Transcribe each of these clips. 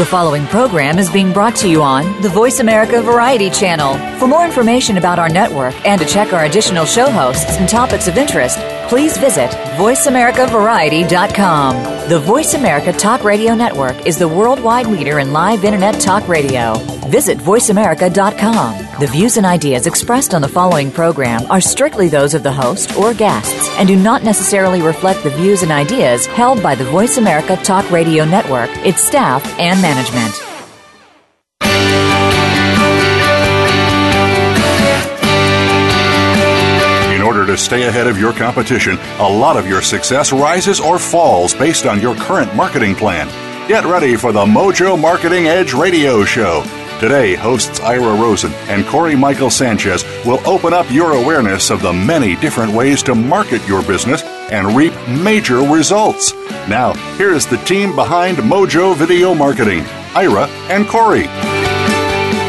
The following program is being brought to you on the Voice America Variety Channel. For more information about our network and to check our additional show hosts and topics of interest, please visit VoiceAmericaVariety.com. The Voice America Talk Radio Network is the worldwide leader in live Internet talk radio. Visit VoiceAmerica.com. The views and ideas expressed on the following program are strictly those of the host or guests and do not necessarily reflect the views and ideas held by the Voice America Talk Radio Network, its staff, and management. In order to stay ahead of your competition, a lot of your success rises or falls based on your current marketing plan. Get ready for the Mojo Marketing Edge radio show. Today, hosts Ira Rosen and Corey Michael Sanchez will open up your awareness of the many different ways to market your business and reap major results. Now, here's the team behind Mojo Video Marketing Ira and Corey.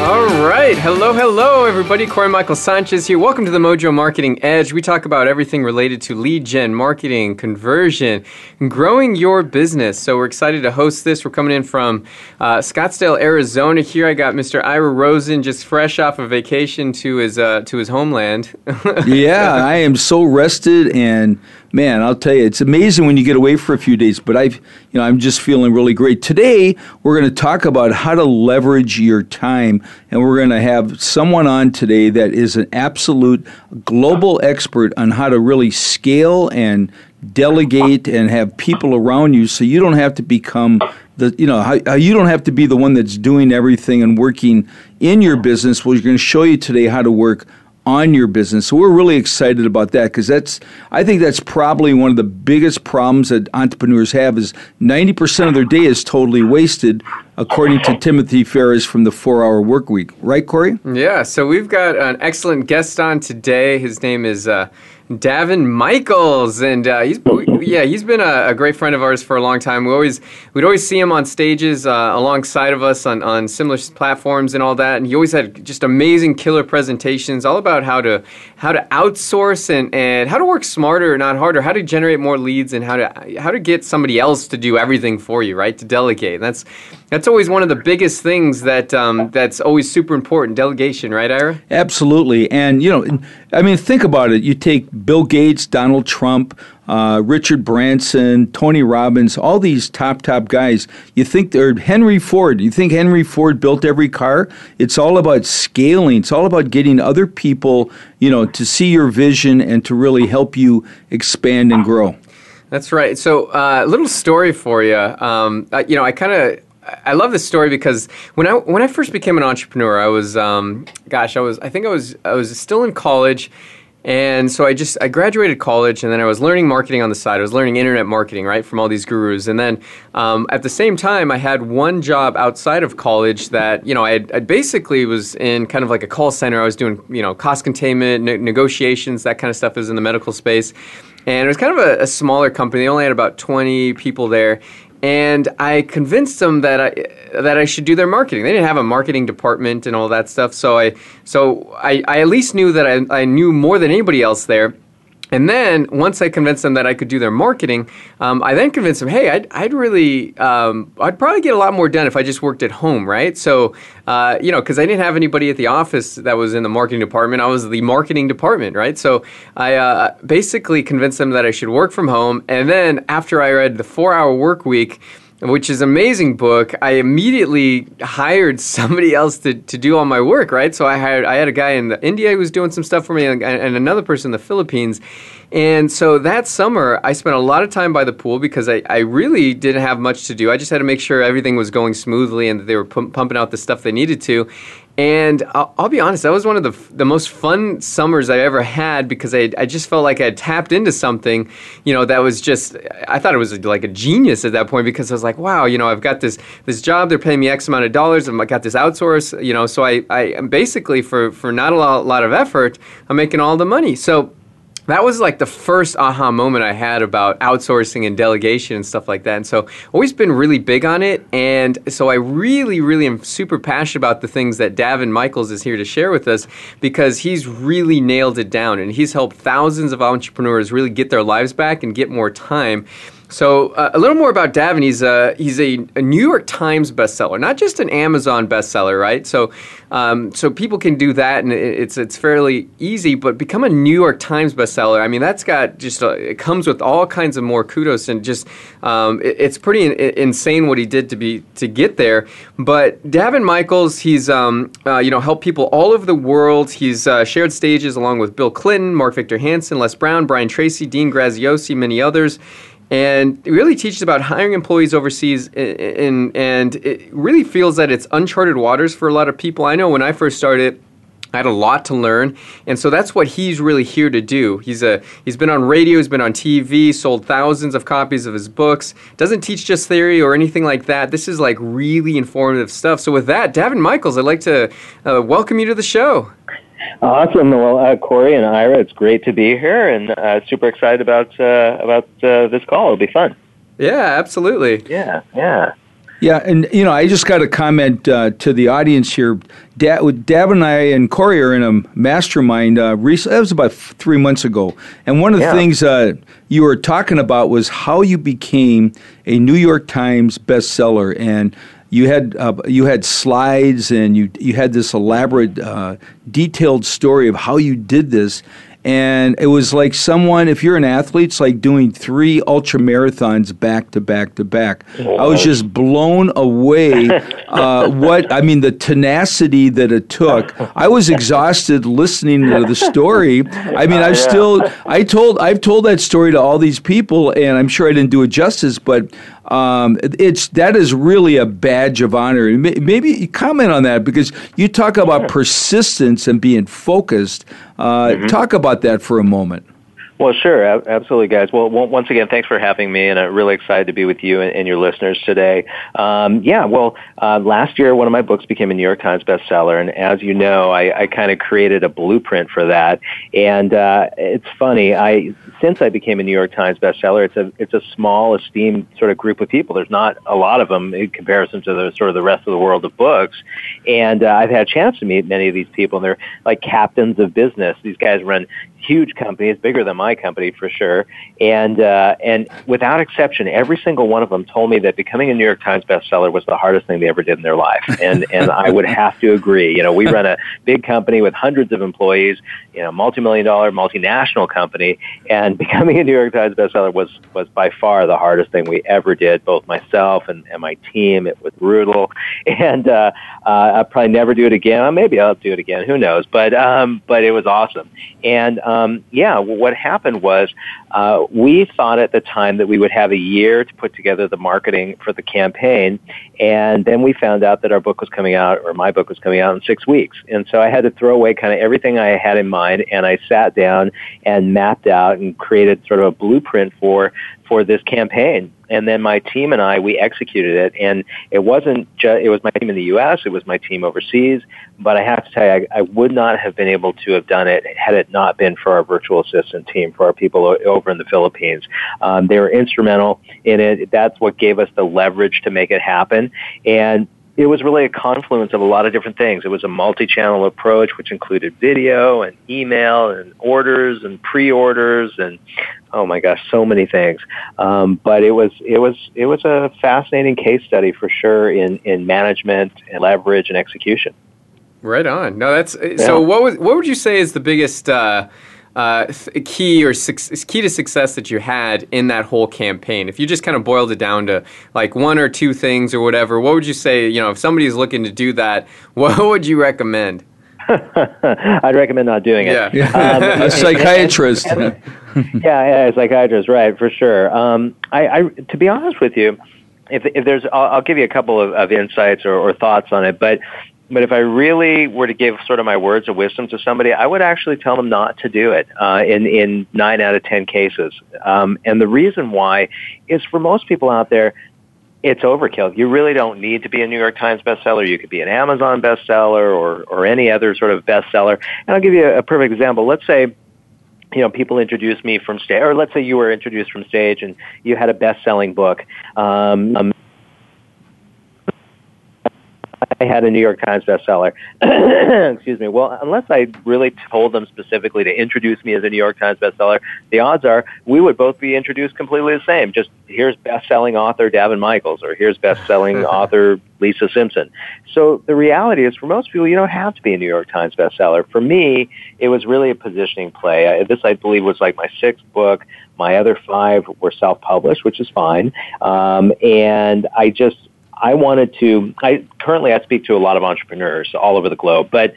All right. Hello, hello, everybody. Corey Michael Sanchez here. Welcome to the Mojo Marketing Edge. We talk about everything related to lead gen, marketing, conversion, and growing your business. So we're excited to host this. We're coming in from uh, Scottsdale, Arizona. Here I got Mr. Ira Rosen, just fresh off a of vacation to his uh, to his homeland. yeah, I am so rested and man, I'll tell you, it's amazing when you get away for a few days. But I've, you know, I'm just feeling really great. Today, we're going to talk about how to leverage your time, and we're going to have someone on today that is an absolute global expert on how to really scale and delegate and have people around you, so you don't have to become the, you know, how, how you don't have to be the one that's doing everything and working in your business. Well, we're going to show you today how to work on your business. So we're really excited about that because that's I think that's probably one of the biggest problems that entrepreneurs have is 90% of their day is totally wasted according to Timothy Ferriss from the 4-hour work week. Right, Corey? Yeah, so we've got an excellent guest on today. His name is uh, Davin Michaels, and uh, he's yeah he's been a, a, great friend of ours for a long time. We always we'd always see him on stages uh, alongside of us on, on similar platforms and all that, and he always had just amazing killer presentations all about how to how to outsource and, and how to work smarter, not harder, how to generate more leads, and how to how to get somebody else to do everything for you, right? To delegate. And that's that's always one of the biggest things that um, that's always super important. Delegation, right, Ira? Absolutely, and you know, I mean, think about it. You take Bill Gates, Donald Trump, uh, Richard Branson, Tony Robbins, all these top, top guys. You think they're Henry Ford. You think Henry Ford built every car? It's all about scaling. It's all about getting other people, you know, to see your vision and to really help you expand and grow. That's right. So, uh, a uh, little story for you. Um, uh, you know, I kind of I love this story because when I when I first became an entrepreneur, I was um, gosh, I was I think I was I was still in college and so I just I graduated college, and then I was learning marketing on the side. I was learning internet marketing, right, from all these gurus. And then um, at the same time, I had one job outside of college that you know I, I, basically was in kind of like a call center. I was doing you know cost containment, ne- negotiations, that kind of stuff. Is in the medical space. And it was kind of a, a, smaller company. They only had about 20 people there and I convinced them that I that I should do their marketing. They didn't have a marketing department and all that stuff, so I so I, I at least knew that I, I knew more than anybody else there. And then once I convinced them that I could do their marketing, um, I then convinced them, hey, I'd, I'd really, um, I'd probably get a lot more done if I just worked at home, right? So, uh, you know, because I didn't have anybody at the office that was in the marketing department. I was the marketing department, right? So I uh, basically convinced them that I should work from home. And then after I read the four hour work week, which is amazing book. I immediately hired somebody else to, to do all my work, right? So I hired I had a guy in India who was doing some stuff for me and, and another person in the Philippines. And so that summer, I spent a lot of time by the pool because I, I really didn't have much to do. I just had to make sure everything was going smoothly and that they were pumping out the stuff they needed to. And I'll, I'll, be honest, that was one of the, the most fun summers I ever had because I, I just felt like I had tapped into something, you know, that was just, I thought it was like a genius at that point because I was like, wow, you know, I've got this, this job, they're paying me X amount of dollars, I've got this outsource, you know, so I, I basically, for, for not a lot, lot of effort, I'm making all the money. So that was like the first aha moment I had about outsourcing and delegation and stuff like that. And so, always been really big on it. And so, I really, really am super passionate about the things that Davin Michaels is here to share with us because he's really nailed it down and he's helped thousands of entrepreneurs really get their lives back and get more time. So uh, a little more about Davin. He's a he's a, a, New York Times bestseller, not just an Amazon bestseller, right? So um, so people can do that, and it's it's fairly easy. But become a New York Times bestseller. I mean, that's got just a, it comes with all kinds of more kudos, and just um, it, it's pretty in, insane what he did to be to get there. But Davin Michaels, he's um, uh, you know helped people all over the world. He's uh, shared stages along with Bill Clinton, Mark Victor Hansen, Les Brown, Brian Tracy, Dean Graziosi, many others and it really teaches about hiring employees overseas and, and it really feels that it's uncharted waters for a lot of people i know when i first started I had a lot to learn, and so that's what he's really here to do. He's a he's been on radio, he's been on TV, sold thousands of copies of his books. Doesn't teach just theory or anything like that. This is like really informative stuff. So with that, Davin Michaels, I'd like to uh, welcome you to the show. Awesome. Well, uh, Corey and Ira, it's great to be here, and uh, super excited about uh, about uh, this call. It'll be fun. Yeah, absolutely. Yeah, yeah. Yeah, and you know, I just got a comment uh, to the audience here. Dab, Dab and I and Corey are in a mastermind. Uh, recently, that was about three months ago, and one of the yeah. things uh, you were talking about was how you became a New York Times bestseller, and you had uh, you had slides and you you had this elaborate, uh, detailed story of how you did this, and it was like someone if you're an athlete it's like doing three ultra marathons back to back to back. I was just blown away uh, what i mean the tenacity that it took. I was exhausted listening to the story. I mean i've still i told i've told that story to all these people and i'm sure i didn't do it justice but um, it's that is really a badge of honor. Maybe comment on that because you talk about persistence and being focused. Uh, mm-hmm. Talk about that for a moment. Well, sure, absolutely, guys. Well, once again, thanks for having me, and I'm really excited to be with you and, your listeners today. Um, yeah, well, uh, last year one of my books became a New York Times bestseller, and as you know, I, I kind of created a blueprint for that. And uh, it's funny, I since I became a New York Times bestseller, it's a it's a small, esteemed sort of group of people. There's not a lot of them in comparison to the sort of the rest of the world of books. And uh, I've had a chance to meet many of these people, and they're like captains of business. These guys run huge companies, bigger than my company for sure. And uh, and without exception, every single one of them told me that becoming a New York Times bestseller was the hardest thing they ever did in their life. And and I would have to agree. You know, we run a big company with hundreds of employees, you know, multi-million dollar multinational company, and becoming a New York Times bestseller was was by far the hardest thing we ever did. Both myself and, and my team. It was brutal, and uh, uh, I'll probably never do it again. Maybe I'll do it again. Who knows? But um, but it was awesome. And yeah, what happened was uh, we thought at the time that we would have a year to put together the marketing for the campaign, and then we found out that our book was coming out, or my book was coming out in six weeks. And so I had to throw away kind of everything I had in mind, and I sat down and mapped out and created sort of a blueprint for for this campaign. And then my team and I, we executed it. And it wasn't just, it was my team in the U.S., it was my team overseas. But I have to tell you, I, I would not have been able to have done it had it not been for our virtual assistant team, for our people over in the Philippines. Um, they were instrumental in it. That's what gave us the leverage to make it happen. And it was really a confluence of a lot of different things. It was a multi-channel approach, which included video and email and orders and pre-orders and oh my gosh, so many things. Um, but it was it was it was a fascinating case study for sure in in management and leverage and execution. Right on. No, that's yeah. so. What was what would you say is the biggest? Uh, uh, key or su- key to success that you had in that whole campaign? If you just kind of boiled it down to like one or two things or whatever, what would you say? You know, if somebody's looking to do that, what would you recommend? I'd recommend not doing it. Yeah, um, a psychiatrist. And, and, yeah, yeah, a psychiatrist, right, for sure. Um, I, I, to be honest with you, if, if there's, I'll, I'll give you a couple of, of insights or, or thoughts on it, but but if I really were to give sort of my words of wisdom to somebody, I would actually tell them not to do it uh, in in nine out of ten cases. Um, and the reason why is for most people out there, it's overkill. You really don't need to be a New York Times bestseller. You could be an Amazon bestseller or or any other sort of bestseller. And I'll give you a, a perfect example. Let's say you know, people introduce me from stage, or let's say you were introduced from stage and you had a best-selling book. Um, I had a New York Times bestseller. Excuse me. Well, unless I really told them specifically to introduce me as a New York Times bestseller, the odds are we would both be introduced completely the same. Just here's best-selling author Davin Michaels, or here's best-selling author Lisa Simpson. So the reality is, for most people, you don't have to be a New York Times bestseller. For me, it was really a positioning play. I, this, I believe, was like my sixth book. My other five were self-published, which is fine. Um, and I just I wanted to. I currently I speak to a lot of entrepreneurs all over the globe, but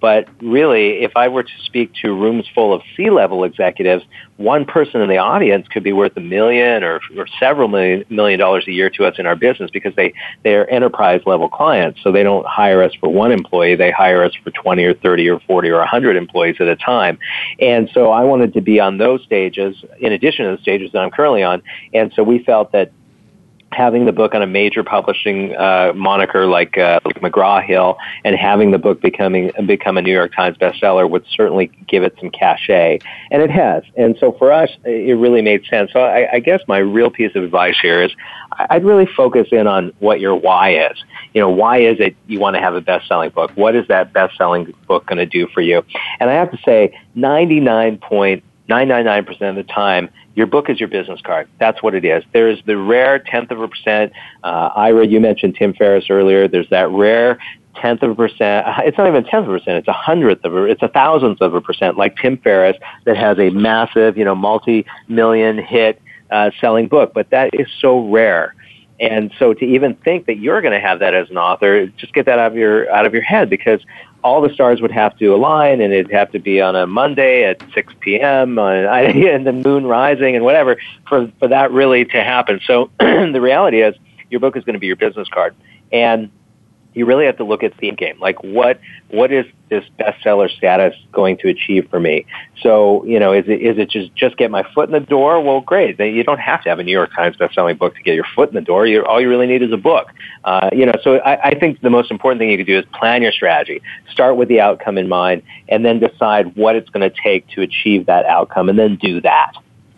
but really, if I were to speak to rooms full of C-level executives, one person in the audience could be worth a million or, or several million million dollars a year to us in our business because they they are enterprise level clients. So they don't hire us for one employee; they hire us for twenty or thirty or forty or a hundred employees at a time. And so I wanted to be on those stages in addition to the stages that I'm currently on. And so we felt that having the book on a major publishing uh, moniker like uh, like McGraw Hill and having the book becoming become a New York Times bestseller would certainly give it some cachet, and it has. And so for us, it really made sense. So I, I guess my real piece of advice here is I'd really focus in on what your why is. You know, why is it you want to have a best-selling book? What is that best-selling book going to do for you? And I have to say, ninety-nine point 999% of the time, your book is your business card. That's what it is. There's the rare tenth of a percent. Uh, Ira, you mentioned Tim Ferriss earlier. There's that rare tenth of a percent. It's not even a tenth of a percent. It's a hundredth of a. It's a thousandth of a percent, like Tim Ferriss, that has a massive, you know, multi-million hit uh, selling book. But that is so rare. And so to even think that you're going to have that as an author, just get that out of your out of your head because all the stars would have to align and it'd have to be on a Monday at 6 p.m. On, and the moon rising and whatever for, for that really to happen. So the reality is your book is going to be your business card. And you really have to look at the game. Like what what is this bestseller status going to achieve for me? So you know, is it is it just just get my foot in the door? Well, great. Then you don't have to have a New York Times bestselling book to get your foot in the door. You all you really need is a book. Uh, you know, so I, I think the most important thing you can do is plan your strategy. Start with the outcome in mind, and then decide what it's going to take to achieve that outcome, and then do that.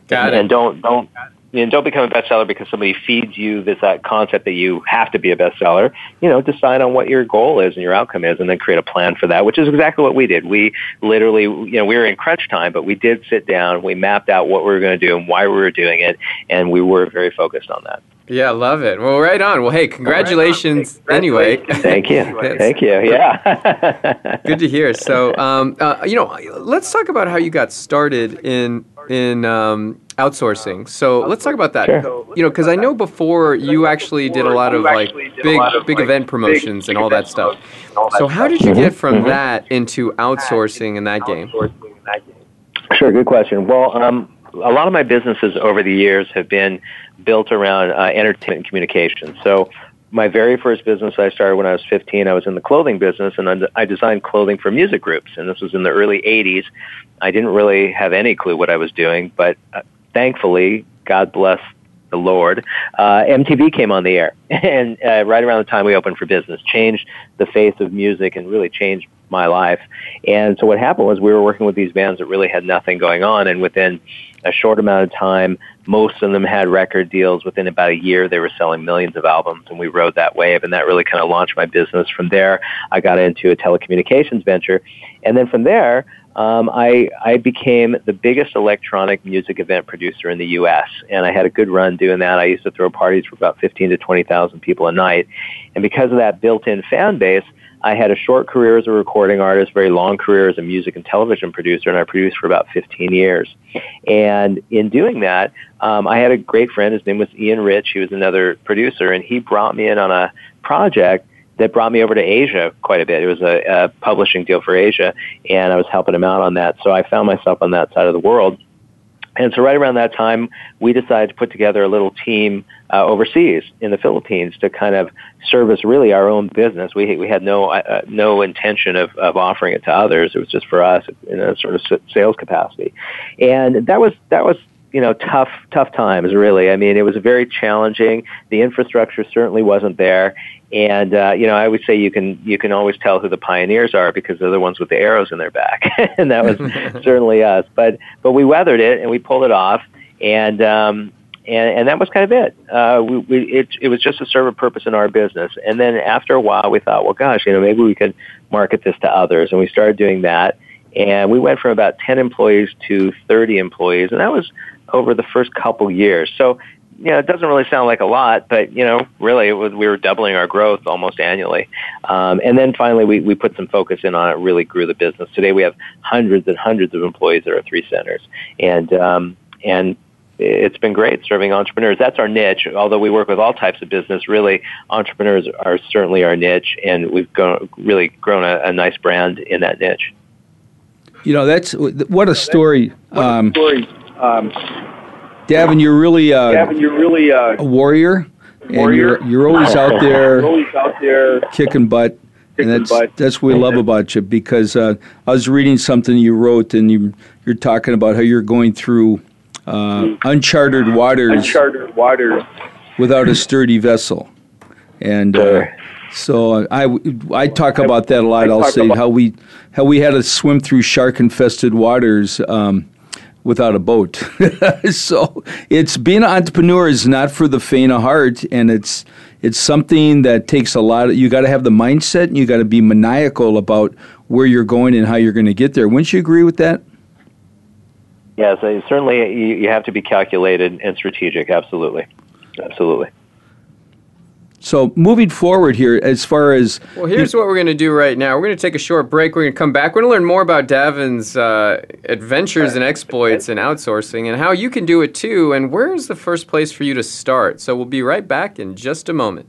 Got and, it. and don't don't and don't become a bestseller because somebody feeds you this that concept that you have to be a bestseller. You know, decide on what your goal is and your outcome is, and then create a plan for that. Which is exactly what we did. We literally, you know, we were in crunch time, but we did sit down. We mapped out what we were going to do and why we were doing it, and we were very focused on that. Yeah, love it. Well, right on. Well, hey, congratulations, right anyway. Thank you. Thank you. Yeah. Good to hear. So, um, uh, you know, let's talk about how you got started in in um, outsourcing. So let's talk about that. Sure. You know, because I know before you actually did a lot of like big big event promotions and all that stuff. So how did you get from that into outsourcing in that game? Sure, good question. Well, um, a lot of my businesses over the years have been built around uh, entertainment and communication. So my very first business I started when I was 15, I was in the clothing business and I designed clothing for music groups. And this was in the early 80s. I didn't really have any clue what I was doing, but uh, thankfully, God bless the Lord, uh, MTV came on the air. And uh, right around the time we opened for business, changed the face of music and really changed my life. And so what happened was we were working with these bands that really had nothing going on. And within a short amount of time, most of them had record deals. Within about a year, they were selling millions of albums, and we rode that wave, and that really kind of launched my business. From there, I got into a telecommunications venture, and then from there, um, I, I became the biggest electronic music event producer in the U.S., and I had a good run doing that. I used to throw parties for about 15 to 20,000 people a night, and because of that built-in fan base, I had a short career as a recording artist, very long career as a music and television producer, and I produced for about 15 years. And in doing that, um, I had a great friend. His name was Ian Rich. He was another producer, and he brought me in on a project that brought me over to Asia quite a bit. It was a, a publishing deal for Asia, and I was helping him out on that. So I found myself on that side of the world. And so right around that time, we decided to put together a little team uh, overseas in the Philippines to kind of service really our own business. We we had no uh, no intention of, of offering it to others. It was just for us in a sort of sales capacity, and that was that was you know tough tough times really. I mean, it was very challenging. The infrastructure certainly wasn't there, and uh, you know, I would say you can you can always tell who the pioneers are because they're the ones with the arrows in their back, and that was certainly us. But but we weathered it and we pulled it off. And um, and, and that was kind of it. Uh, we, we, it. It was just to serve a purpose in our business. And then after a while, we thought, well, gosh, you know, maybe we could market this to others, and we started doing that. And we went from about 10 employees to 30 employees, and that was over the first couple years. So, you know, it doesn't really sound like a lot, but you know, really, it was we were doubling our growth almost annually. Um, and then finally, we we put some focus in on it, really grew the business. Today, we have hundreds and hundreds of employees at our three centers, and um, and it's been great serving entrepreneurs. That's our niche. Although we work with all types of business, really entrepreneurs are certainly our niche, and we've grown, really grown a, a nice brand in that niche. You know, that's what a story. What a um, story. Um, Davin, you're really uh, Davin, you're really uh, a warrior, and warrior. you're you're always out there, always out there kicking butt. and that's butt. that's what we love about you because uh, I was reading something you wrote and you you're talking about how you're going through uh, uncharted waters, uncharted waters, without a sturdy vessel, and uh, so I, I talk about that a lot. I'll say how we how we had to swim through shark infested waters. Um, without a boat. so it's being an entrepreneur is not for the faint of heart, and it's it's something that takes a lot. Of, you got to have the mindset, and you got to be maniacal about where you're going and how you're going to get there. Wouldn't you agree with that? Yes, certainly you, you have to be calculated and strategic. Absolutely, absolutely. So moving forward here, as far as well, here's what we're going to do right now. We're going to take a short break. We're going to come back. We're going to learn more about Davin's uh, adventures and exploits in outsourcing and how you can do it too. And where is the first place for you to start? So we'll be right back in just a moment.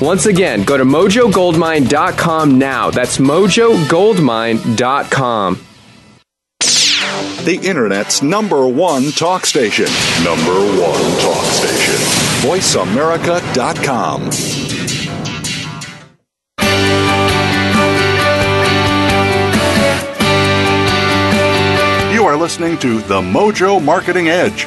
Once again, go to mojogoldmine.com now. That's mojogoldmine.com. The Internet's number one talk station. Number one talk station. VoiceAmerica.com. You are listening to The Mojo Marketing Edge.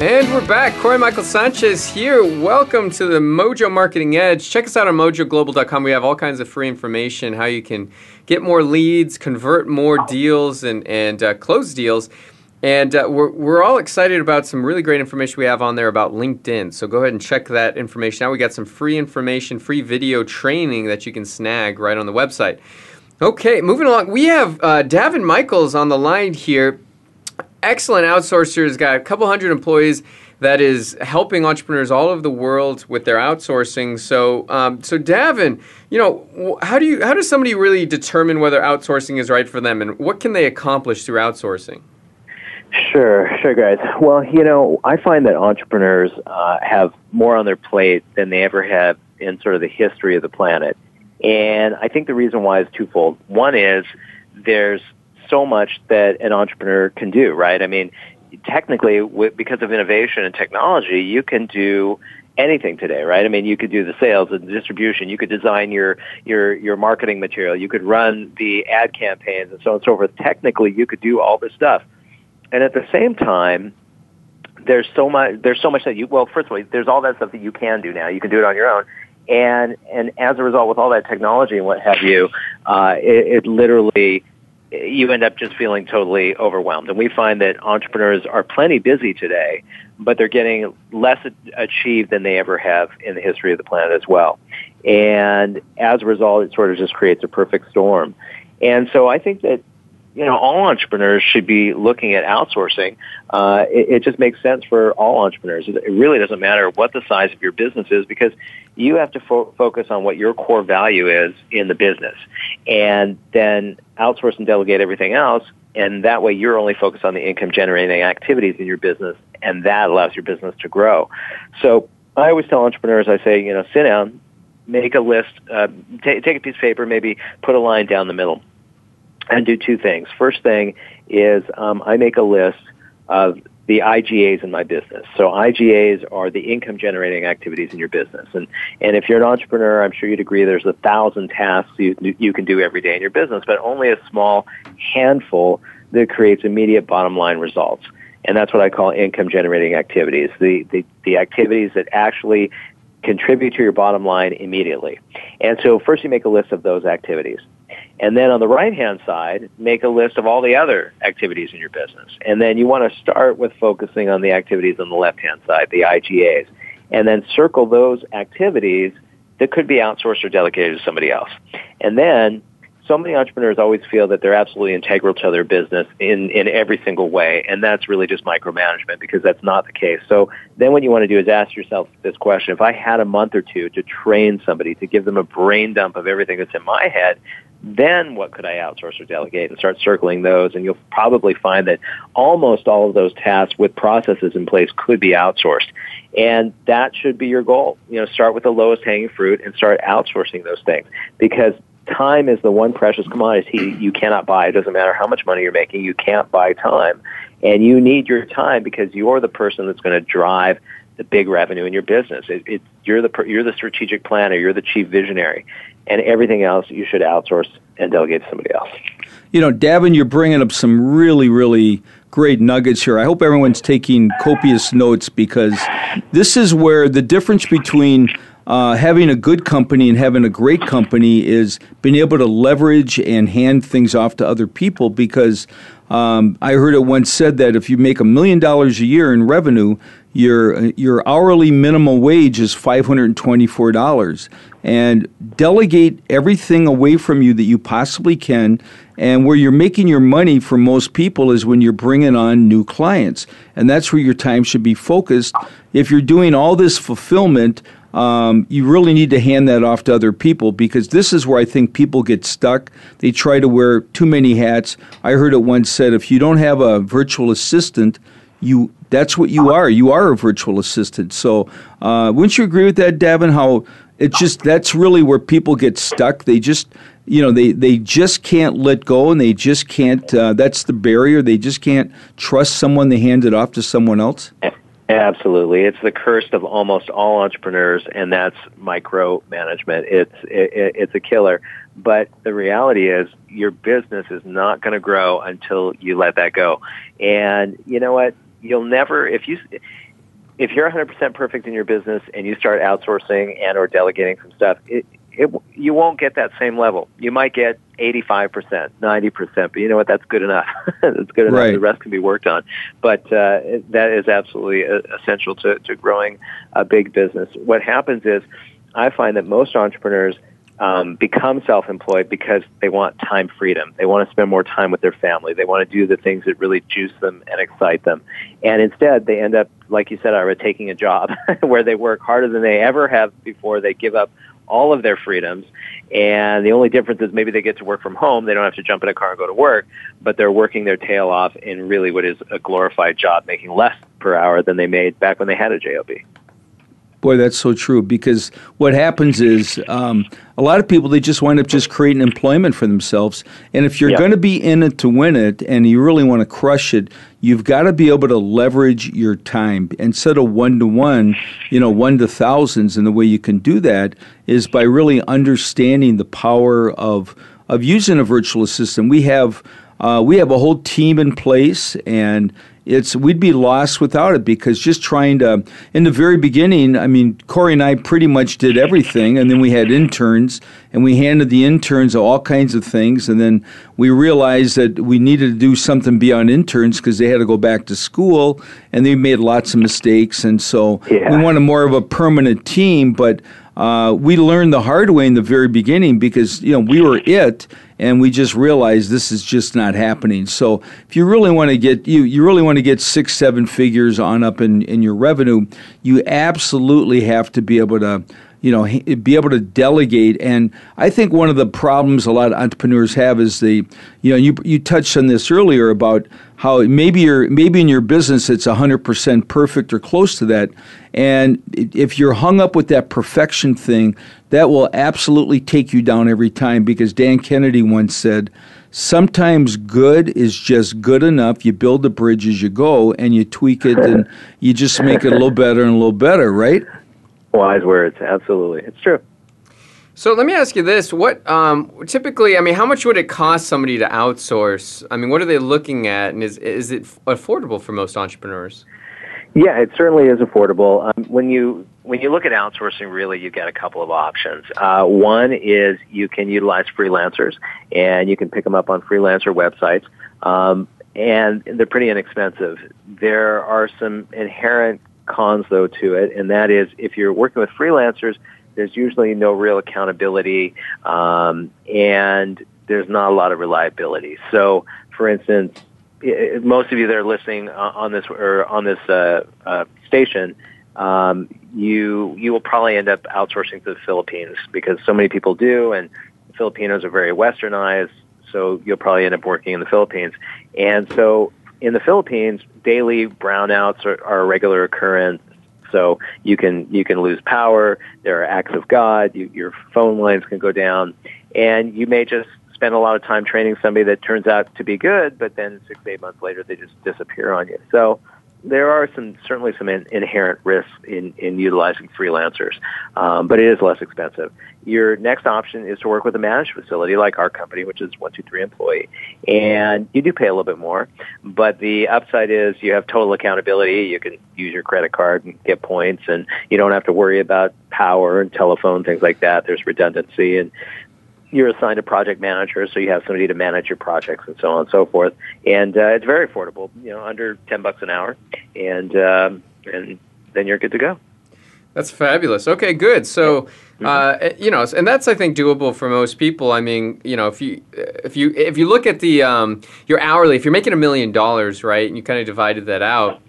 And we're back. Corey Michael Sanchez here. Welcome to the Mojo Marketing Edge. Check us out on mojoglobal.com. We have all kinds of free information how you can get more leads, convert more deals, and, and uh, close deals. And uh, we're, we're all excited about some really great information we have on there about LinkedIn. So go ahead and check that information out. We got some free information, free video training that you can snag right on the website. Okay, moving along. We have uh, Davin Michaels on the line here. Excellent outsourcer. Has got a couple hundred employees that is helping entrepreneurs all over the world with their outsourcing. So, um, so Davin, you know, how do you how does somebody really determine whether outsourcing is right for them, and what can they accomplish through outsourcing? Sure, sure, guys. Well, you know, I find that entrepreneurs uh, have more on their plate than they ever have in sort of the history of the planet. And I think the reason why is twofold. One is there's so much that an entrepreneur can do, right? I mean, technically, because of innovation and technology, you can do anything today, right? I mean, you could do the sales and the distribution. You could design your your your marketing material. You could run the ad campaigns and so on and so forth. Technically, you could do all this stuff, and at the same time, there's so much. There's so much that you. Well, first of all, there's all that stuff that you can do now. You can do it on your own, and and as a result, with all that technology and what have you, uh, it, it literally you end up just feeling totally overwhelmed. And we find that entrepreneurs are plenty busy today, but they're getting less achieved than they ever have in the history of the planet as well. And as a result, it sort of just creates a perfect storm. And so I think that you know, all entrepreneurs should be looking at outsourcing. Uh, it, it, just makes sense for all entrepreneurs. It, really doesn't matter what the size of your business is because you have to fo- focus on what your core value is in the business, and then outsource and delegate everything else. And that way, you're only focused on the income generating activities in your business, and that allows your business to grow. So, I always tell entrepreneurs, I say, you know, sit down, make a list, uh, t- take a piece of paper, maybe put a line down the middle and do two things. First thing is um, I make a list of the IGAs in my business. So IGAs are the income generating activities in your business. And, and if you're an entrepreneur, I'm sure you'd agree there's a thousand tasks you, you can do every day in your business, but only a small handful that creates immediate bottom line results. And that's what I call income generating activities. The, the, the activities that actually contribute to your bottom line immediately. And so first you make a list of those activities. And then on the right hand side, make a list of all the other activities in your business. And then you want to start with focusing on the activities on the left hand side, the IGAs. And then circle those activities that could be outsourced or delegated to somebody else. And then so many entrepreneurs always feel that they're absolutely integral to their business in, in every single way, and that's really just micromanagement because that's not the case. So then what you want to do is ask yourself this question. If I had a month or two to train somebody, to give them a brain dump of everything that's in my head, then what could I outsource or delegate and start circling those and you'll probably find that almost all of those tasks with processes in place could be outsourced. And that should be your goal. You know, start with the lowest hanging fruit and start outsourcing those things because time is the one precious commodity you cannot buy. It doesn't matter how much money you're making, you can't buy time. And you need your time because you're the person that's going to drive the big revenue in your business. It, it, you're the you're the strategic planner, you're the chief visionary, and everything else you should outsource and delegate to somebody else. You know, Davin, you're bringing up some really, really great nuggets here. I hope everyone's taking copious notes because this is where the difference between uh, having a good company and having a great company is being able to leverage and hand things off to other people because um, I heard it once said that if you make a million dollars a year in revenue, your your hourly minimum wage is five hundred and twenty four dollars, and delegate everything away from you that you possibly can. And where you're making your money for most people is when you're bringing on new clients, and that's where your time should be focused. If you're doing all this fulfillment. Um, you really need to hand that off to other people because this is where I think people get stuck. They try to wear too many hats. I heard it once said if you don't have a virtual assistant, you that's what you are. You are a virtual assistant. So, uh, wouldn't you agree with that, Davin? How it's just that's really where people get stuck. They just you know they they just can't let go, and they just can't. Uh, that's the barrier. They just can't trust someone. They hand it off to someone else. Absolutely, it's the curse of almost all entrepreneurs, and that's micromanagement. It's it, it's a killer. But the reality is, your business is not going to grow until you let that go. And you know what? you'll never if you if you're 100% perfect in your business and you start outsourcing and or delegating some stuff, it, it, you won't get that same level. You might get 85%, 90%, but you know what? That's good enough. That's good enough. Right. The rest can be worked on. But uh, that is absolutely uh, essential to, to growing a big business. What happens is I find that most entrepreneurs um, become self-employed because they want time freedom. They want to spend more time with their family. They want to do the things that really juice them and excite them. And instead, they end up, like you said, Ira, taking a job where they work harder than they ever have before. They give up all of their freedoms. And the only difference is maybe they get to work from home. They don't have to jump in a car and go to work, but they're working their tail off in really what is a glorified job, making less per hour than they made back when they had a job. Boy, that's so true because what happens is um, a lot of people they just wind up just creating employment for themselves. And if you're going to be in it to win it, and you really want to crush it, you've got to be able to leverage your time instead of one to one, you know, one to thousands. And the way you can do that is by really understanding the power of of using a virtual assistant. We have uh, we have a whole team in place, and it's we'd be lost without it because just trying to in the very beginning i mean corey and i pretty much did everything and then we had interns and we handed the interns all kinds of things and then we realized that we needed to do something beyond interns because they had to go back to school and they made lots of mistakes and so Yeah. we wanted more of a permanent team but uh, we learned the hard way in the very beginning because you know we were it and we just realized this is just not happening. So if you really want to get you you really want to get six seven figures on up in, in your revenue you absolutely have to be able to you know be able to delegate. And i think one of the problems a lot of entrepreneurs have is the you know you you touched on this earlier about how maybe you're maybe in your business it's 100% perfect or close to that. And if you're hung up with that perfection thing that will absolutely take you down every time because Dan Kennedy once said sometimes good is just good enough. You build the bridge as you go and you tweak it and you just make it a little better and a little better right Wise words. Absolutely. It's true. So let me ask you this: What um, typically? I mean, how much would it cost somebody to outsource? I mean, what are they looking at, and is is it affordable for most entrepreneurs? Yeah, it certainly is affordable. Um, when you when you look at outsourcing, really, you've got a couple of options. Uh, one is you can utilize freelancers, and you can pick them up on freelancer websites, um, and they're pretty inexpensive. There are some inherent cons, though, to it, and that is if you're working with freelancers, there's usually no real accountability, um, and there's not a lot of reliability. So, for instance, most of you that are listening uh, on this or on this uh, uh, station, um, you you will probably end up outsourcing to the Philippines because so many people do, and Filipinos are very westernized. So you'll probably end up working in the Philippines, and so in the Philippines, daily brownouts are, are a regular occurrence. So you can you can lose power. There are acts of God. You, your phone lines can go down, and you may just spend a lot of time training somebody that turns out to be good, but then six eight months later they just disappear on you. So there are some certainly some in, inherent risks in, in utilizing freelancers, um, but it is less expensive. Your next option is to work with a managed facility like our company, which is one two three employee, and you do pay a little bit more, but the upside is you have total accountability. You can use your credit card and get points, and you don't have to worry about power and telephone things like that. There's redundancy and you're assigned a project manager, so you have somebody to manage your projects and so on and so forth. And uh, it's very affordable, you know, under ten bucks an hour, and um, and then you're good to go. That's fabulous. Okay, good. So, uh, you know, and that's I think doable for most people. I mean, you know, if you if you if you look at the um, your hourly, if you're making a million dollars, right, and you kind of divided that out,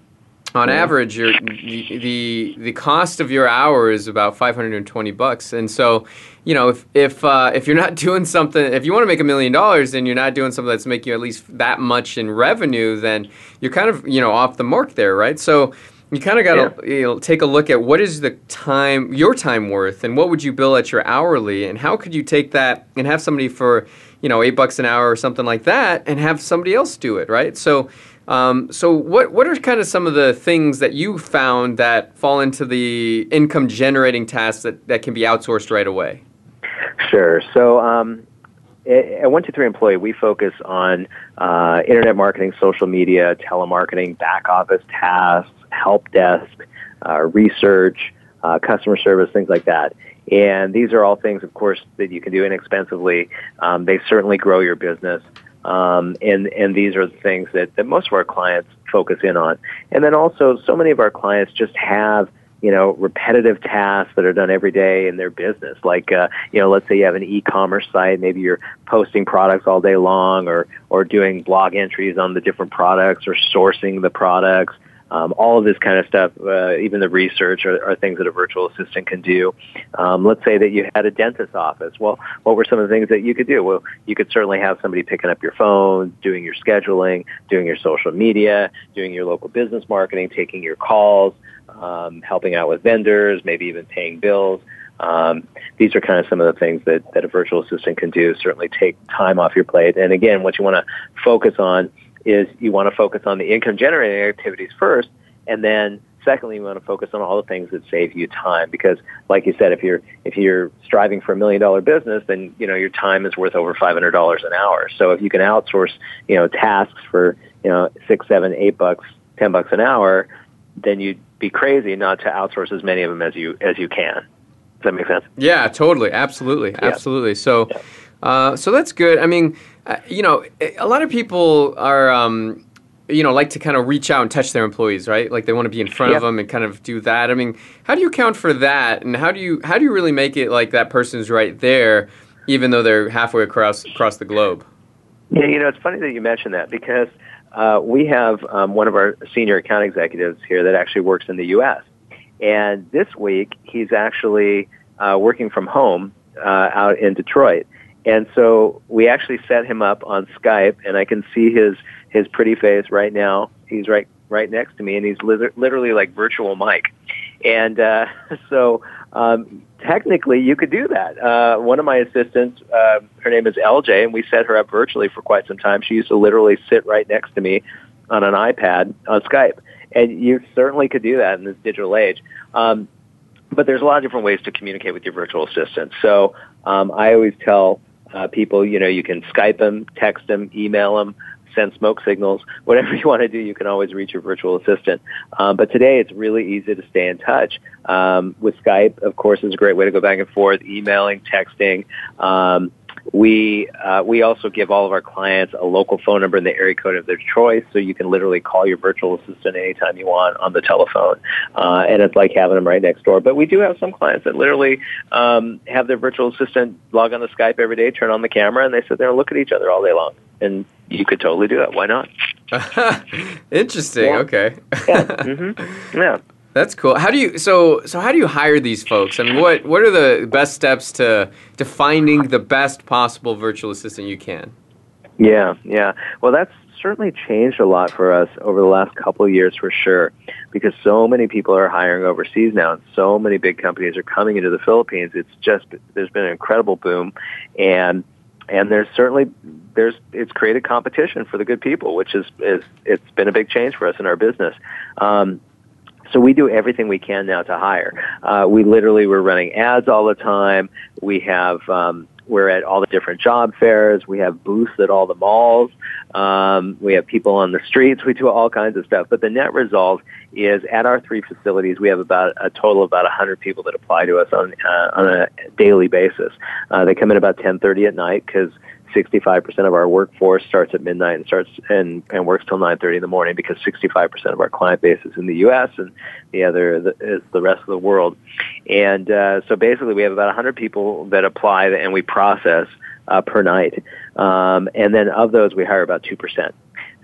on average, your the the cost of your hour is about 520 bucks. And so, you know, if if uh, if you're not doing something, if you want to make a million dollars, and you're not doing something that's making you at least that much in revenue, then you're kind of you know off the mark there, right? So you kind of got to you know, take a look at what is the time your time worth and what would you bill at your hourly and how could you take that and have somebody for you know eight bucks an hour or something like that and have somebody else do it right? So um, so what what are kind of some of the things that you found that fall into the income generating tasks that, that can be outsourced right away Sure. So um, at at one two three employee, we focus on uh, internet marketing, social media, telemarketing, back office tasks, help desk, uh, research, uh, customer service, things like that. And these are all things, of course, that you can do inexpensively. Um, they certainly grow your business. Um, and, and these are the things that, that most of our clients focus in on. And then also, so many of our clients just have you know, repetitive tasks that are done every day in their business. Like, uh, you know, let's say you have an e-commerce site, maybe you're posting products all day long or, or doing blog entries on the different products or sourcing the products um, all of this kind of stuff, uh, even the research, are, are, things that a virtual assistant can do. Um, let's say that you had a dentist's office. Well, what were some of the things that you could do? Well, you could certainly have somebody picking up your phone, doing your scheduling, doing your social media, doing your local business marketing, taking your calls, um, helping out with vendors, maybe even paying bills. Um, these are kind of some of the things that, that a virtual assistant can do. Certainly take time off your plate. And again, what you want to focus on is you want to focus on the income generating activities first, and then secondly, you want to focus on all the things that save you time because, like you said, if you're if you're striving for a million dollar business, then you know your time is worth over five hundred dollars an hour. So if you can outsource, you know, tasks for you know six, seven, eight bucks, ten bucks an hour, then you'd be crazy not to outsource as many of them as you as you can. Does that make sense? Yeah, totally, absolutely, absolutely. So, yeah. Uh, so that's good. I mean, uh, you know, a lot of people are, um, you know, like to kind of reach out and touch their employees, right? Like they want to be in front of them and kind of do that. I mean, how do you account for that, and how do you how do you really make it like that person's right there, even though they're halfway across across the globe? Yeah, you know, it's funny that you mentioned that because uh, we have um, one of our senior account executives here that actually works in the U.S. And this week, he's actually uh, working from home uh, out in Detroit. And so we actually set him up on Skype, and I can see his his pretty face right now. He's right right next to me, and he's li- literally like virtual Mike. And uh, so um, technically, you could do that. Uh, one of my assistants, uh, her name is LJ, and we set her up virtually for quite some time. She used to literally sit right next to me on an iPad on Skype, and you certainly could do that in this digital age. Um, but there's a lot of different ways to communicate with your virtual assistant. So um, I always tell uh, people, you know, you can Skype them, text them, email them, send smoke signals, whatever you want to do, you can always reach your virtual assistant. Um, but today it's really easy to stay in touch. Um, with Skype, of course, is a great way to go back and forth, emailing, texting. Um, we uh, we also give all of our clients a local phone number in the area code of their choice, so you can literally call your virtual assistant anytime you want on the telephone, uh, and it's like having them right next door. But we do have some clients that literally um, have their virtual assistant log on to Skype every day, turn on the camera, and they sit there and look at each other all day long. And you could totally do that. Why not? Interesting. Yeah. Okay. yeah. Mm-hmm. Yeah. That's cool. How do you so so how do you hire these folks? I mean, what what are the best steps to to finding the best possible virtual assistant you can? Yeah, yeah. Well, that's certainly changed a lot for us over the last couple of years for sure because so many people are hiring overseas now and so many big companies are coming into the Philippines. It's just there's been an incredible boom and and there's certainly there's it's created competition for the good people, which is is it's been a big change for us in our business. Um, so we do everything we can now to hire. Uh, we literally we're running ads all the time. We have um, we're at all the different job fairs. We have booths at all the malls. Um, we have people on the streets. We do all kinds of stuff. But the net result is at our three facilities, we have about a total of about 100 people that apply to us on uh, on a daily basis. Uh, they come in about 10:30 at night because 65% of our workforce starts at midnight and starts and, and works till 9:30 in the morning because 65% of our client base is in the U.S. and the other is the rest of the world. And uh, so basically, we have about 100 people that apply and we process uh, per night. Um, and then of those, we hire about two percent.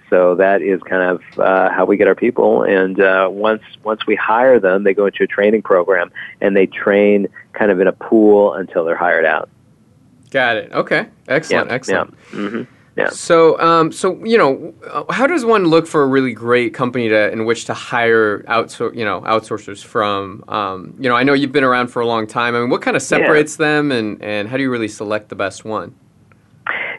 So that is kind of uh, how we get our people. And uh, once once we hire them, they go into a training program and they train kind of in a pool until they're hired out. Got it. Okay. Excellent. Yeah, excellent. Yeah. Mm-hmm. Yeah. So, um, so you know, how does one look for a really great company to in which to hire outsor- you know outsourcers from? Um, you know, I know you've been around for a long time. I mean, what kind of separates yeah. them, and and how do you really select the best one?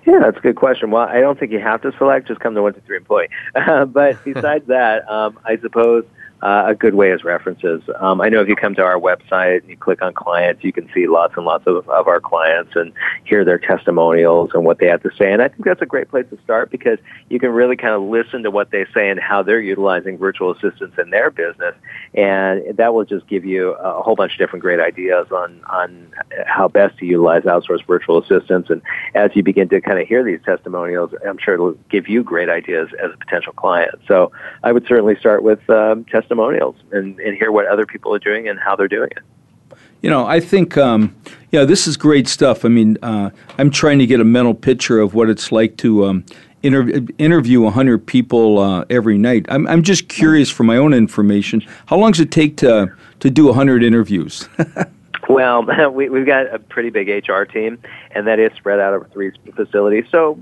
Yeah, that's a good question. Well, I don't think you have to select; just come to one two three employee. Uh, but besides that, um, I suppose uh, a good way is references. Um, I know if you come to our website and you click on clients, you can see lots and lots of, of our clients and hear their testimonials and what they have to say. And I think that's a great place to start because you can really kind of listen to what they say and how they're utilizing virtual assistants in their business. And that will just give you a whole bunch of different great ideas on, on how best to utilize outsourced virtual assistants. And as you begin to kind of hear these testimonials, I'm sure it'll give you great ideas as a potential client. So I would certainly start with um, testimonials and, and hear what other people are doing and how they're doing it. You know, I think, um, yeah, this is great stuff. I mean, uh, I'm trying to get a mental picture of what it's like to um, inter- interview 100 people uh, every night. I'm, I'm just curious for my own information. How long does it take to, to do 100 interviews? Well, we, we've got a pretty big HR team, and that is spread out over three facilities. So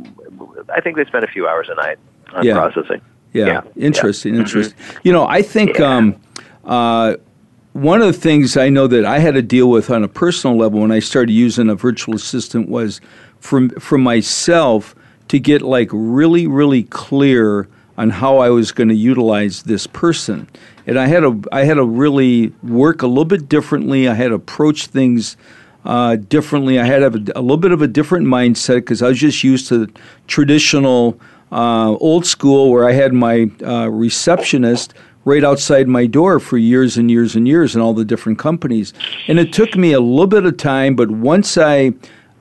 I think they spend a few hours a night on Yeah. processing. Yeah, Yeah. interesting, Yeah. interesting. You know, I think Yeah. um, uh, one of the things I know that I had to deal with on a personal level when I started using a virtual assistant was from for myself to get like really, really clear on how I was going to utilize this person, and I had to I had to really work a little bit differently. I had to approach things uh, differently. I had a, a little bit of a different mindset because I was just used to traditional, uh, old school, where I had my uh, receptionist right outside my door for years and years and years in all the different companies. And it took me a little bit of time, but once I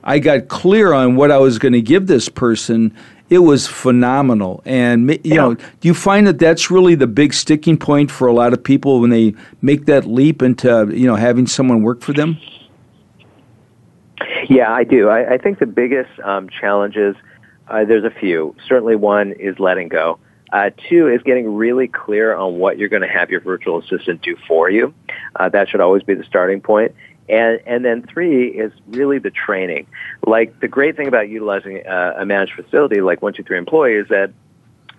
I got clear on what I was going to give this person. It was phenomenal, and you know, do you find that that's really the big sticking point for a lot of people when they make that leap into you know having someone work for them? Yeah, I do. I, I think the biggest um, challenges, uh, there's a few. Certainly one is letting go. Uh, two is getting really clear on what you're going to have your virtual assistant do for you. Uh, that should always be the starting point. And, and then three is really the training. Like the great thing about utilizing uh, a managed facility like 123 Employee is that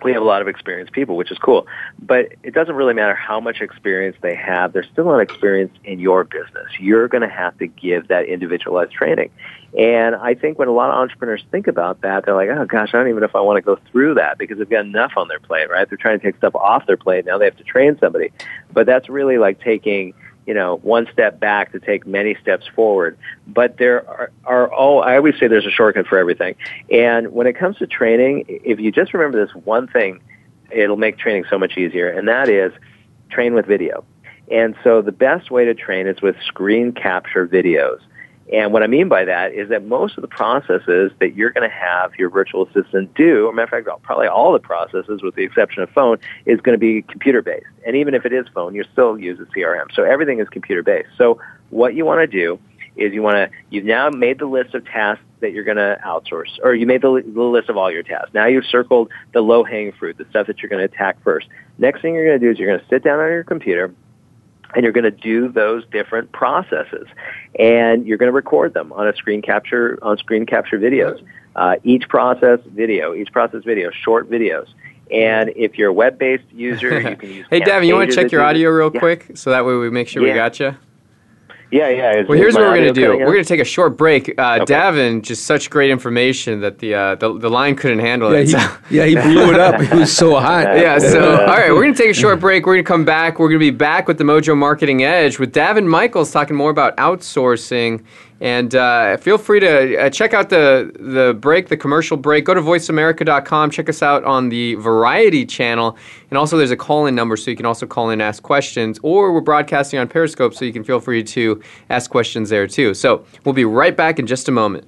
we have a lot of experienced people, which is cool. But it doesn't really matter how much experience they have. They're still not experienced in your business. You're going to have to give that individualized training. And I think when a lot of entrepreneurs think about that, they're like, oh gosh, I don't even know if I want to go through that because they've got enough on their plate, right? They're trying to take stuff off their plate. Now they have to train somebody. But that's really like taking you know, one step back to take many steps forward. But there are, are all, I always say there's a shortcut for everything. And when it comes to training, if you just remember this one thing, it'll make training so much easier, and that is train with video. And so the best way to train is with screen capture videos. And what I mean by that is that most of the processes that you're going to have your virtual assistant do, or matter of fact, probably all the processes with the exception of phone, is going to be computer based. And even if it is phone, you still use a CRM. So everything is computer based. So what you want to do is you want to, you've now made the list of tasks that you're going to outsource, or you made the, the list of all your tasks. Now you've circled the low hanging fruit, the stuff that you're going to attack first. Next thing you're going to do is you're going to sit down on your computer and you're going to do those different processes. And you're going to record them on a screen capture on screen capture videos. Uh, each process video each process video short videos. And if you're a web-based user you can use hey, Davin, you want to check your audio real Yeah. quick so that way we make sure we got you? Yeah yeah Is- Well, here's what we're going to do. We're going to take a short break. Uh, Okay. Davin, just such great information that the, uh, the the line couldn't handle Yeah, it. he, So- yeah, he blew it up. It was so hot. yeah, so all right, we're going to take a short break. We're going to come back. We're going to be back with the Mojo Marketing Edge with Davin Michaels talking more about outsourcing. And uh, feel free to uh, check out the the break, the commercial break. Go to voiceamerica.com. Check us out on the Variety channel. And also, there's a call in number so you can also call in and ask questions. Or we're broadcasting on Periscope so you can feel free to ask questions there too. So we'll be right back in just a moment.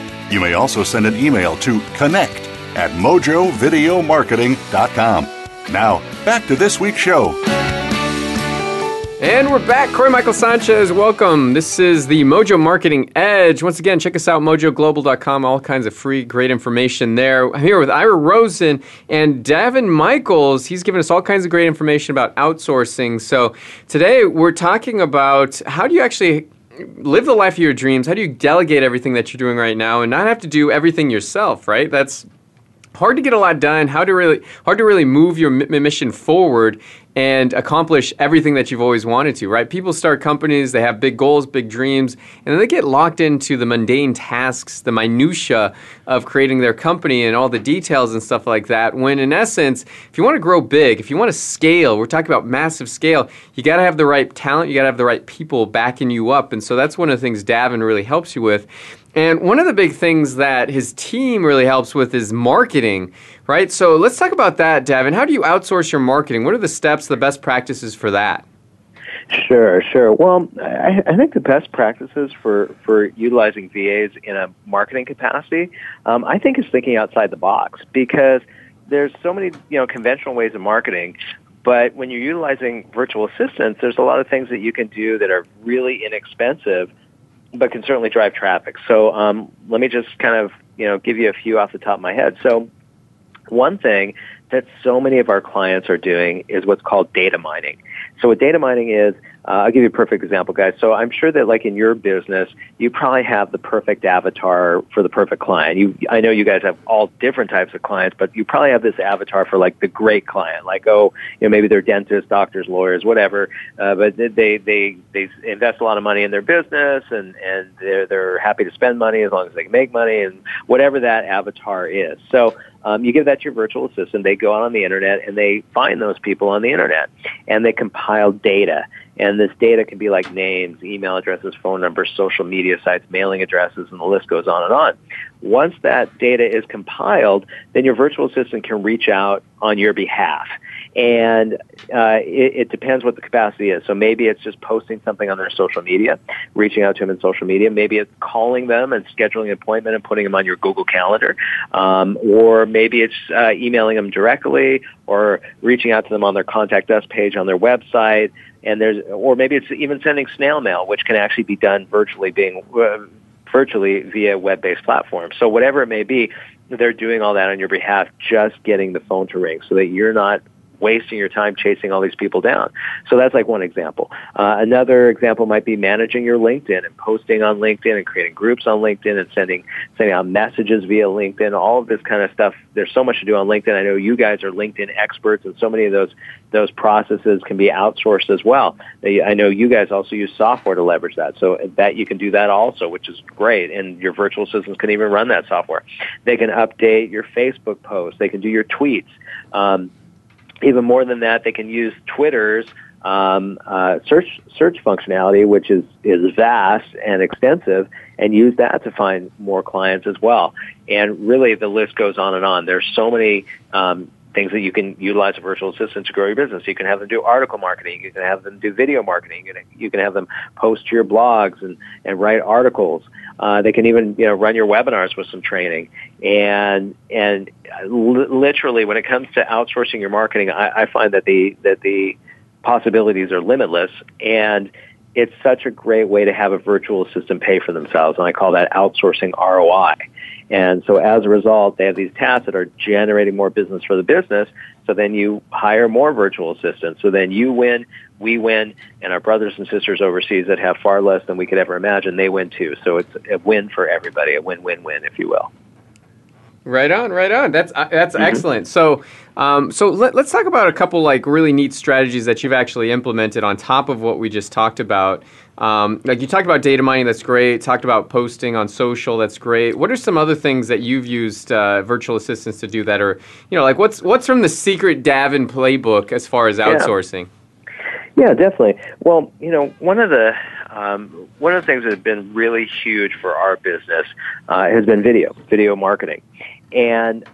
You may also send an email to connect at mojovideomarketing.com. Now, back to this week's show. And we're back. Corey Michael Sanchez, welcome. This is the Mojo Marketing Edge. Once again, check us out, mojoglobal.com. All kinds of free, great information there. I'm here with Ira Rosen and Davin Michaels. He's given us all kinds of great information about outsourcing. So today we're talking about how do you actually live the life of your dreams? How do you delegate everything that you're doing right now and not have to do everything yourself, right? That's hard to get a lot done. How to really hard to really move your mission forward and accomplish everything that you've always wanted to, right? People start companies, they have big goals, big dreams, and then they get locked into the mundane tasks, the minutia of creating their company and all the details and stuff like that. When in essence, if you want to grow big, if you want to scale, we're talking about massive scale, you got to have the right talent, you got to have the right people backing you up. And so that's one of the things Davin really helps you with. And one of the big things that his team really helps with is marketing, right? So let's talk about that, Davin. How do you outsource your marketing? What are the steps, the best practices for that? Sure, sure. Well, I, I think the best practices for, for utilizing VAs in a marketing capacity, um, I think is thinking outside the box because there's so many you know conventional ways of marketing. But when you're utilizing virtual assistants, there's a lot of things that you can do that are really inexpensive, but can certainly drive traffic. So um, let me just kind of you know give you a few off the top of my head. So one thing that so many of our clients are doing is what's called data mining. So what data mining is, uh, I'll give you a perfect example, guys. So I'm sure that like in your business, you probably have the perfect avatar for the perfect client. You, I know you guys have all different types of clients, but you probably have this avatar for like the great client, like oh, you know maybe they're dentists, doctors, lawyers, whatever. Uh, but they they they invest a lot of money in their business, and and they're they're happy to spend money as long as they can make money, and whatever that avatar is. So um, you give that to your virtual assistant. They go out on the internet and they find those people on the internet, and they compile data. And this data can be like names, email addresses, phone numbers, social media sites, mailing addresses, and the list goes on and on. Once that data is compiled, then your virtual assistant can reach out on your behalf. And uh, it, it depends what the capacity is. So maybe it's just posting something on their social media, reaching out to them in social media. Maybe it's calling them and scheduling an appointment and putting them on your Google Calendar. Um, or maybe it's uh, emailing them directly or reaching out to them on their contact us page on their website. And there's, or maybe it's even sending snail mail, which can actually be done virtually, being uh, virtually via web-based platforms. So whatever it may be, they're doing all that on your behalf, just getting the phone to ring, so that you're not wasting your time chasing all these people down. So that's like one example. Uh, another example might be managing your LinkedIn and posting on LinkedIn and creating groups on LinkedIn and sending sending out messages via LinkedIn. All of this kind of stuff. There's so much to do on LinkedIn. I know you guys are LinkedIn experts, and so many of those those processes can be outsourced as well. I know you guys also use software to leverage that, so that you can do that also, which is great. And your virtual assistants can even run that software. They can update your Facebook posts. They can do your tweets. Um, even more than that, they can use Twitter's um, uh, search search functionality, which is is vast and extensive, and use that to find more clients as well. And really, the list goes on and on. There's so many um, things that you can utilize a virtual assistant to grow your business. You can have them do article marketing. You can have them do video marketing. You can, have them post to your blogs and, and write articles. Uh, they can even you know run your webinars with some training. And and li- literally, when it comes to outsourcing your marketing, I, I find that the that the possibilities are limitless. And it's such a great way to have a virtual assistant pay for themselves. And I call that outsourcing ROI. And so as a result, they have these tasks that are generating more business for the business. So then you hire more virtual assistants. So then you win, we win, and our brothers and sisters overseas that have far less than we could ever imagine, they win too. So it's a win for everybody, a win-win-win, if you will. Right on, right on. That's uh, that's mm-hmm. excellent. So, um, so let, us talk about a couple like really neat strategies that you've actually implemented on top of what we just talked about. Um, like you talked about data mining, that's great. Talked about posting on social, that's great. What are some other things that you've used uh, virtual assistants to do that, or you know, like what's what's from the secret Davin playbook as far as outsourcing? Yeah, yeah definitely. Well, you know, one of the um, one of the things that has been really huge for our business uh, has been video, video marketing. And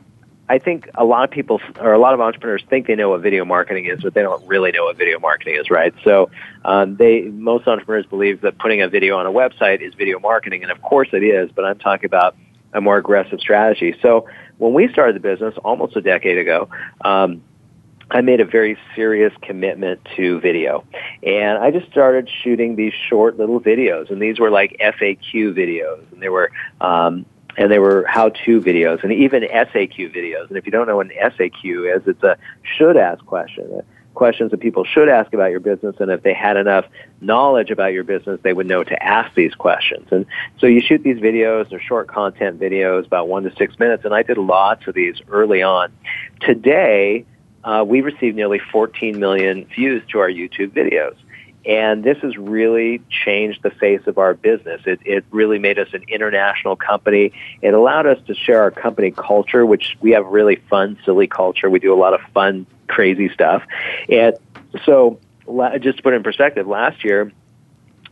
I think a lot of people or a lot of entrepreneurs think they know what video marketing is, but they don't really know what video marketing is, right? So um, they most entrepreneurs believe that putting a video on a website is video marketing, and of course it is. But I'm talking about a more aggressive strategy. So when we started the business almost a decade ago, um, I made a very serious commitment to video. And I just started shooting these short little videos. And these were like FAQ videos. And they were, um, and they were how-to videos and even SAQ videos. And if you don't know what an SAQ is, it's a should-ask question. Questions that people should ask about your business, and if they had enough knowledge about your business, they would know to ask these questions. And so you shoot these videos, they're short content videos, about one to six minutes, and I did lots of these early on. Today, uh, we received nearly 14 million views to our YouTube videos. And this has really changed the face of our business. It, it really made us an international company. It allowed us to share our company culture, which we have really fun, silly culture. We do a lot of fun, crazy stuff. And so, just to put it in perspective, last year,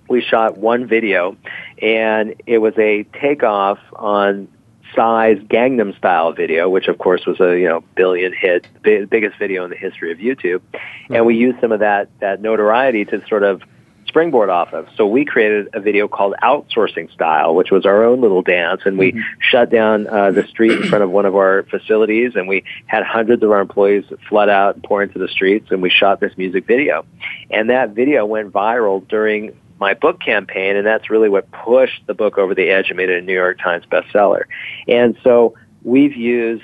we shot one video and it was a takeoff on Psy's Gangnam Style video, which of course was a you know billion hit, biggest video in the history of YouTube, and we used some of that that notoriety to sort of springboard off of. So we created a video called Outsourcing Style, which was our own little dance, and we mm-hmm. shut down uh, the street in front of one of our facilities, and we had hundreds of our employees flood out and pour into the streets, and we shot this music video, and that video went viral during my book campaign, and that's really what pushed the book over the edge and made it a New York Times bestseller. And so we've used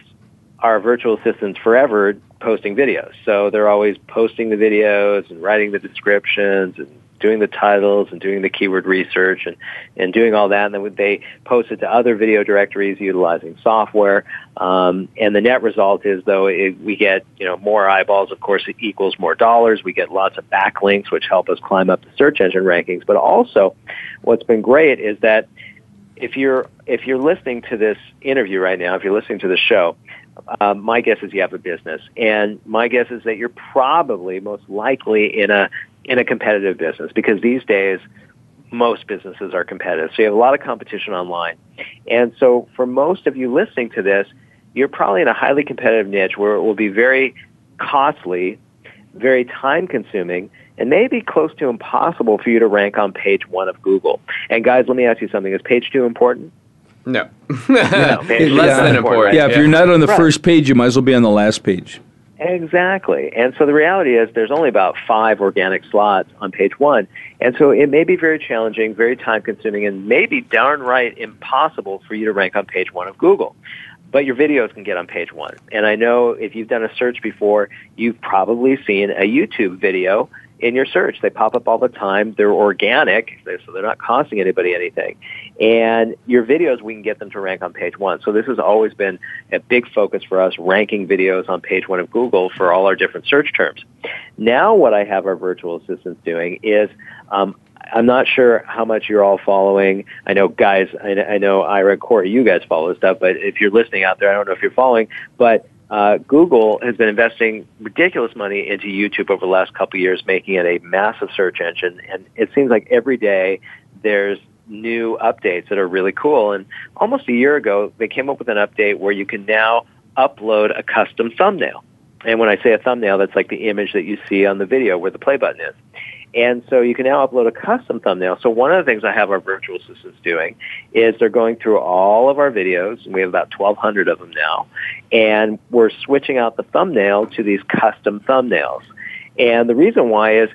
our virtual assistants forever posting videos. So they're always posting the videos and writing the descriptions and doing the titles and doing the keyword research and, and doing all that. And then they post it to other video directories utilizing software. Um, and the net result is, though, it, we get you know more eyeballs. Of course, it equals more dollars. We get lots of backlinks, which help us climb up the search engine rankings. But also, what's been great is that if you're if you're listening to this interview right now, if you're listening to the show, uh, my guess is you have a business, and my guess is that you're probably most likely in a in a competitive business because these days most businesses are competitive. So you have a lot of competition online. And so for most of you listening to this, you're probably in a highly competitive niche where it will be very costly, very time consuming, and maybe close to impossible for you to rank on page one of Google. And guys, let me ask you something. Is page two important? No. no less than important. Yeah, if you're not on the right. first page, you might as well be on the last page. Exactly. And so the reality is there's only about five organic slots on page one. And so it may be very challenging, very time consuming, and maybe darn right impossible for you to rank on page one of Google. but your videos can get on page one. And I know if you've done a search before, you've probably seen a YouTube video in your search. They pop up all the time. They're organic, so they're not costing anybody anything. And your videos, we can get them to rank on page one. So this has always been a big focus for us, ranking videos on page one of Google for all our different search terms. Now what I have our virtual assistants doing is um, I'm not sure how much you're all following. I know, guys, I, know Ira, Corey, you guys follow stuff, but if you're listening out there, I don't know if you're following, but uh, Google has been investing ridiculous money into YouTube over the last couple of years, making it a massive search engine. And it seems like every day there's new updates that are really cool. And almost a year ago, they came up with an update where you can now upload a custom thumbnail. And when I say a thumbnail, that's like the image that you see on the video where the play button is. And so you can now upload a custom thumbnail. So one of the things I have our virtual assistants doing is they're going through all of our videos, and we have about 1,200 of them now, and we're switching out the thumbnail to these custom thumbnails. And the reason why is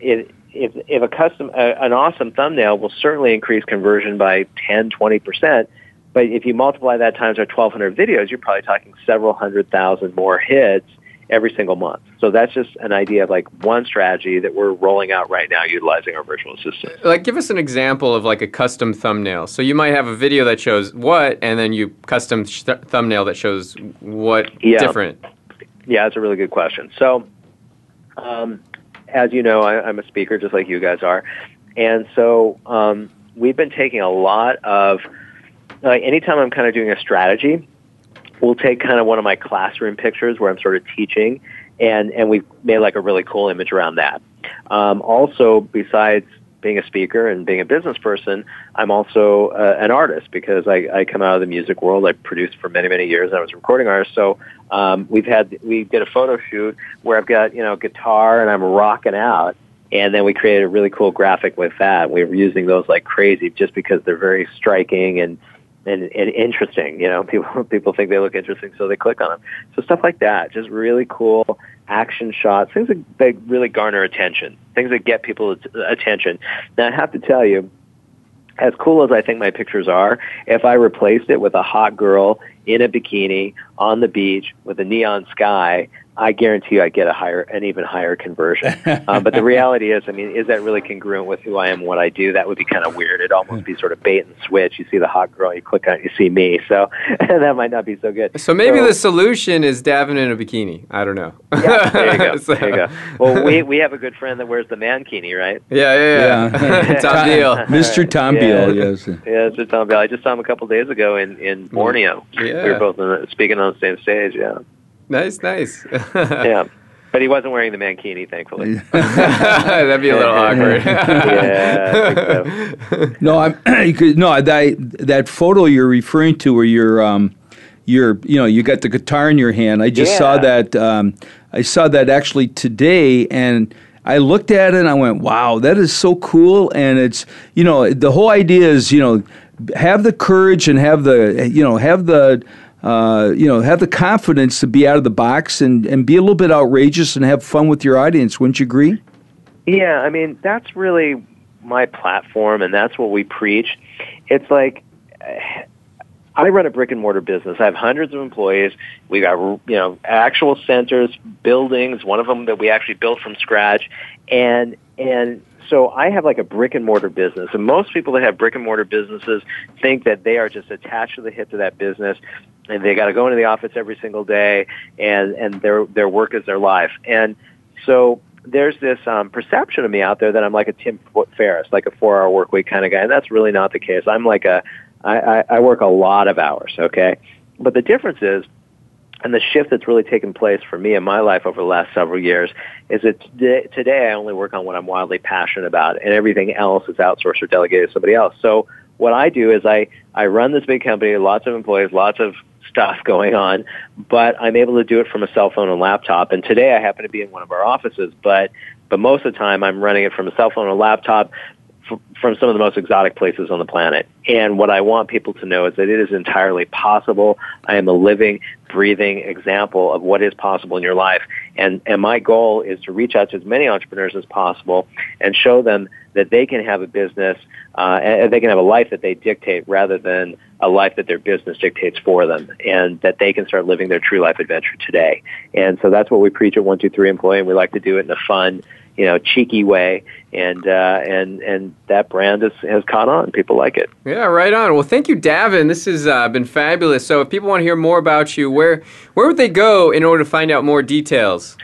it, if, if a custom, uh, an awesome thumbnail will certainly increase conversion by 10, 20%, but if you multiply that times our 1,200 videos, you're probably talking several hundred thousand more hits every single month. So that's just an idea of like one strategy that we're rolling out right now utilizing our virtual assistant. Like give us an example of like a custom thumbnail. So you might have a video that shows what and then you custom sh- thumbnail that shows what yeah. different. Yeah, that's a really good question. So um, as you know, I, am a speaker just like you guys are. And so um, we've been taking a lot of like anytime I'm kind of doing a strategy, we'll take kind of one of my classroom pictures where I'm sort of teaching, and and we've made like a really cool image around that. Um, also, besides being a speaker and being a business person, I'm also uh, an artist because I, I come out of the music world. I produced for many many years. And I was a recording artist, so um, we've had we did a photo shoot where I've got you know guitar and I'm rocking out. And then we created a really cool graphic with that. We were using those like crazy just because they're very striking and and, and interesting. You know, people people think they look interesting, so they click on them. So stuff like that, just really cool action shots, things that, that really garner attention, things that get people's attention. Now, I have to tell you, as cool as I think my pictures are, if I replaced it with a hot girl in a bikini on the beach with a neon sky, I guarantee you I get a higher, an even higher conversion. um, but the reality is, I mean, is that really congruent with who I am and what I do? That would be kind of weird. It'd almost be sort of bait and switch. You see the hot girl, you click on it, you see me. So that might not be so good. So maybe so, the solution is Davin in a bikini. I don't know. yeah, there you go. so. There you go. Well, we we have a good friend that wears the mankini, right? Yeah, yeah, yeah. yeah. Tom Beal. Mr. Tom yeah, Beal, yes. Yeah, Mr. Tom Beal. I just saw him a couple days ago in in Borneo. Yeah. We were both the, speaking on the same stage. Yeah. Nice, nice. yeah. But he wasn't wearing the mankini, thankfully. That'd be a little awkward. yeah. So. No, I'm no that that photo you're referring to, where you're um, you're you know you got the guitar in your hand. I just yeah. saw that. Um, I saw that actually today, and I looked at it and I went, "Wow, that is so cool!" And it's you know the whole idea is you know have the courage and have the you know have the uh, you know, have the confidence to be out of the box and, and be a little bit outrageous and have fun with your audience. Wouldn't you agree? Yeah, I mean, that's really my platform, and that's what we preach. It's like, I run a brick and mortar business. I have hundreds of employees. We got, you know, actual centers, buildings, one of them that we actually built from scratch. And, and so I have like a brick and mortar business, and most people that have brick and mortar businesses think that they are just attached to the hip to that business, and they got to go into the office every single day, and and their their work is their life, and so there's this um, perception of me out there that I'm like a Tim Ferriss, like a four-hour work week kind of guy, and that's really not the case. I'm like a I, I, I work a lot of hours, okay, but the difference is and the shift that's really taken place for me in my life over the last several years is that today, today I only work on what I'm wildly passionate about, and everything else is outsourced or delegated to somebody else. So what I do is I, I run this big company, lots of employees, lots of stuff going on, but I'm able to do it from a cell phone and laptop. And today I happen to be in one of our offices, but but most of the time I'm running it from a cell phone and laptop from some of the most exotic places on the planet. And what I want people to know is that it is entirely possible. I am a living, breathing example of what is possible in your life. And, and my goal is to reach out to as many entrepreneurs as possible and show them that they can have a business, uh, and they can have a life that they dictate rather than a life that their business dictates for them, and that they can start living their true life adventure today. And so that's what we preach at One Two Three Employee, and we like to do it in a fun, you know, cheeky way, and uh, and and that brand has has caught on. People like it. Yeah, right on. Well, thank you, Davin. This has uh, been fabulous. So, if people want to hear more about you, where where would they go in order to find out more details?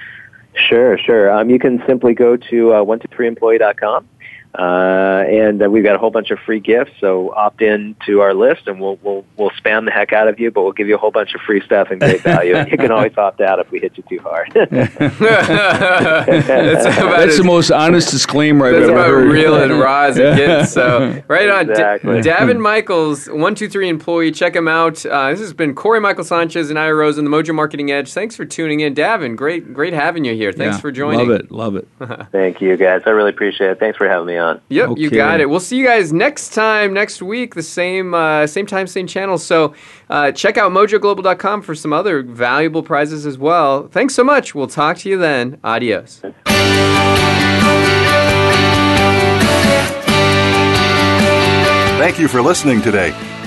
Sure, sure. Um, you can simply go to uh, one two three employee.com uh, and uh, we've got a whole bunch of free gifts. So opt in to our list, and we'll we'll we'll spam the heck out of you, but we'll give you a whole bunch of free stuff and great value. you can always opt out if we hit you too hard. that's That's the most honest disclaimer I've That's ever about heard. real and raw as it gets. So right on, D- Davin Michaels, one two three employee. Check him out. Uh, this has been Corey Michael Sanchez and Ira Rose on the Mojo Marketing Edge. Thanks for tuning in, Davin. Great, great having you here. Thanks Yeah, for joining. Love it, love it. Thank you, guys. I really appreciate it. Thanks for having me on. Yep, you got it. We'll see you guys next time, next week, the same uh, same time, same channel. So uh, check out mojoglobal.com for some other valuable prizes as well. Thanks so much. We'll talk to you then. Adios. Thank you for listening today.